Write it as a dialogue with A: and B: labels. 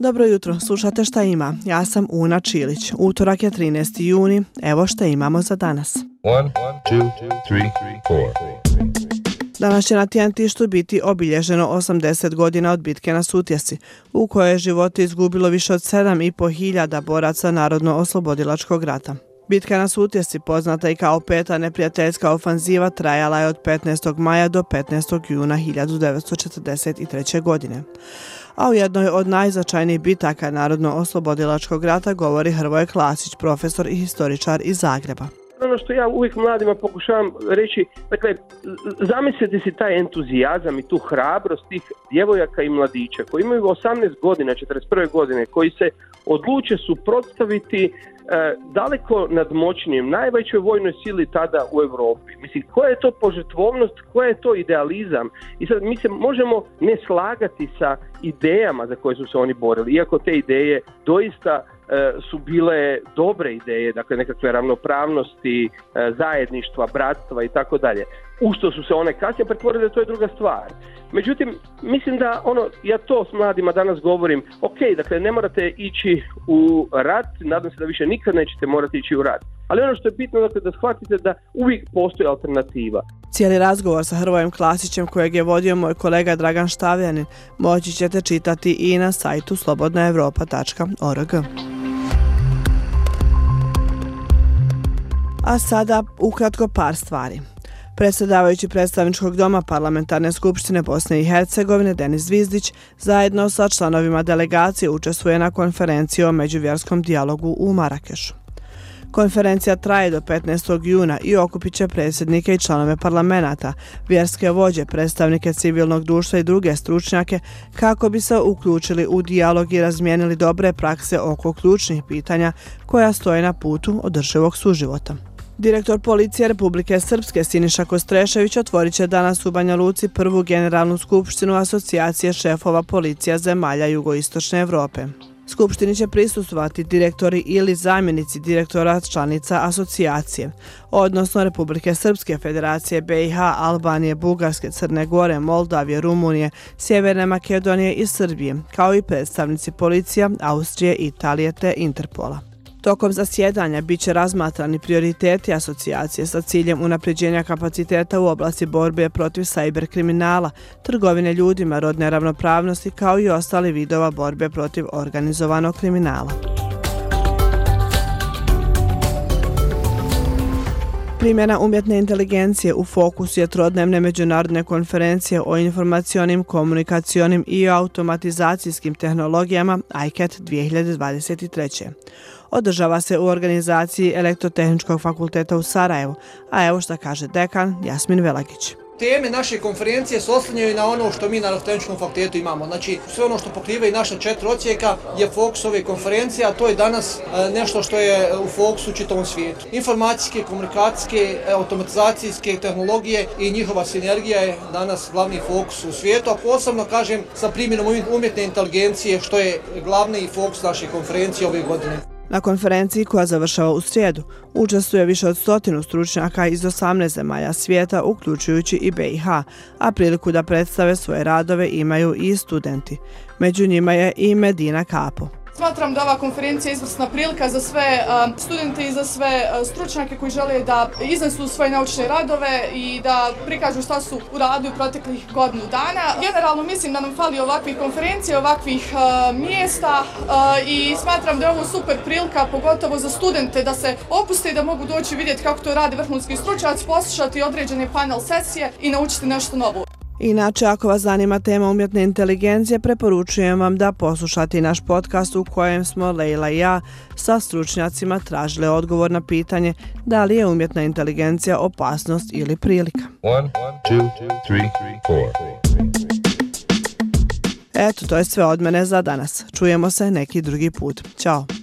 A: Dobro jutro, slušate šta ima. Ja sam Una Čilić. Utorak je 13. juni. Evo šta imamo za danas. One, two, three, Danas će na Tijentištu biti obilježeno 80 godina od bitke na Sutjesi, u kojoj je život izgubilo više od 7,5 hiljada boraca Narodno-oslobodilačkog rata. Bitka na Sutjesi, poznata i kao peta neprijateljska ofanziva, trajala je od 15. maja do 15. juna 1943. godine a u jednoj od najzačajnijih bitaka Narodno-oslobodilačkog rata govori Hrvoje Klasić, profesor i historičar iz Zagreba.
B: Ono što ja uvijek mladima pokušavam reći, dakle, zamislite si taj entuzijazam i tu hrabrost tih djevojaka i mladića koji imaju 18 godina, 41. godine, koji se odluče suprotstaviti E, E, daleko nadmoćnijem, najvećoj vojnoj sili tada u Evropi. Mislim, koja je to požetvovnost, koja je to idealizam? I sad mi se možemo ne slagati sa idejama za koje su se oni borili, iako te ideje doista E, su bile dobre ideje, dakle nekakve ravnopravnosti, e, zajedništva, bratstva i tako dalje. U što su se one kasnije pretvorile, to je druga stvar. Međutim, mislim da ono, ja to s mladima danas govorim, ok, dakle ne morate ići u rat, nadam se da više nikad nećete morati ići u rat. Ali ono što je bitno dakle, da shvatite da uvijek postoji alternativa.
A: Cijeli razgovor sa Hrvojem Klasićem kojeg je vodio moj kolega Dragan Štavljanin moći ćete čitati i na sajtu slobodnaevropa.org. A sada ukratko par stvari. Predsjedavajući predstavničkog doma Parlamentarne skupštine Bosne i Hercegovine Denis Zvizdić zajedno sa članovima delegacije učestvuje na konferenciji o međuvjerskom dijalogu u Marakešu. Konferencija traje do 15. juna i okupit će predsjednike i članove parlamenta, vjerske vođe, predstavnike civilnog društva i druge stručnjake kako bi se uključili u dijalog i razmijenili dobre prakse oko ključnih pitanja koja stoje na putu održivog suživota. Direktor policije Republike Srpske Siniša Kostrešević otvorit će danas u Banja Luci prvu generalnu skupštinu asocijacije šefova policija zemalja Jugoistočne Evrope. Skupštini će prisustovati direktori ili zamjenici direktora članica asocijacije, odnosno Republike Srpske federacije BiH, Albanije, Bugarske, Crne Gore, Moldavije, Rumunije, Sjeverne Makedonije i Srbije, kao i predstavnici policija, Austrije, Italije te Interpola. Tokom zasjedanja bit će razmatrani prioriteti asocijacije sa ciljem unapređenja kapaciteta u oblasti borbe protiv sajberkriminala, trgovine ljudima, rodne ravnopravnosti kao i ostali vidova borbe protiv organizovanog kriminala. Primjena umjetne inteligencije u fokusu je trodnevne međunarodne konferencije o informacionim, komunikacionim i automatizacijskim tehnologijama ICAT 2023 održava se u organizaciji Elektrotehničkog fakulteta u Sarajevu, a evo što kaže dekan Jasmin Velagić.
C: Teme naše konferencije se oslanjaju na ono što mi na elektroničkom fakultetu imamo. Znači, sve ono što pokriva i naša četiri ocijeka je fokus ove konferencije, a to je danas e, nešto što je u fokusu čitavom svijetu. Informacijske, komunikacijske, e, automatizacijske tehnologije i njihova sinergija je danas glavni fokus u svijetu, a posebno, kažem, sa primjenom umjetne inteligencije, što je glavni fokus naše konferencije ove godine.
A: Na konferenciji koja završava u srijedu učestvuje više od stotinu stručnjaka iz 18 zemalja svijeta, uključujući i BiH, a priliku da predstave svoje radove imaju i studenti. Među njima je i Medina Kapo.
D: Smatram da ova konferencija je izvrsna prilika za sve studente i za sve stručnjake koji žele da iznesu svoje naučne radove i da prikažu šta su u radu u proteklih godinu dana. Generalno mislim da nam fali ovakvih konferencija, ovakvih mjesta i smatram da je ovo super prilika, pogotovo za studente, da se opuste i da mogu doći vidjeti kako to rade vrhunski stručnjaci, poslušati određene panel sesije i naučiti nešto novo.
A: Inače, ako vas zanima tema umjetne inteligencije, preporučujem vam da poslušate naš podcast u kojem smo Leila i ja sa stručnjacima tražili odgovor na pitanje da li je umjetna inteligencija opasnost ili prilika. One, two, three, Eto, to je sve od mene za danas. Čujemo se neki drugi put. Ćao!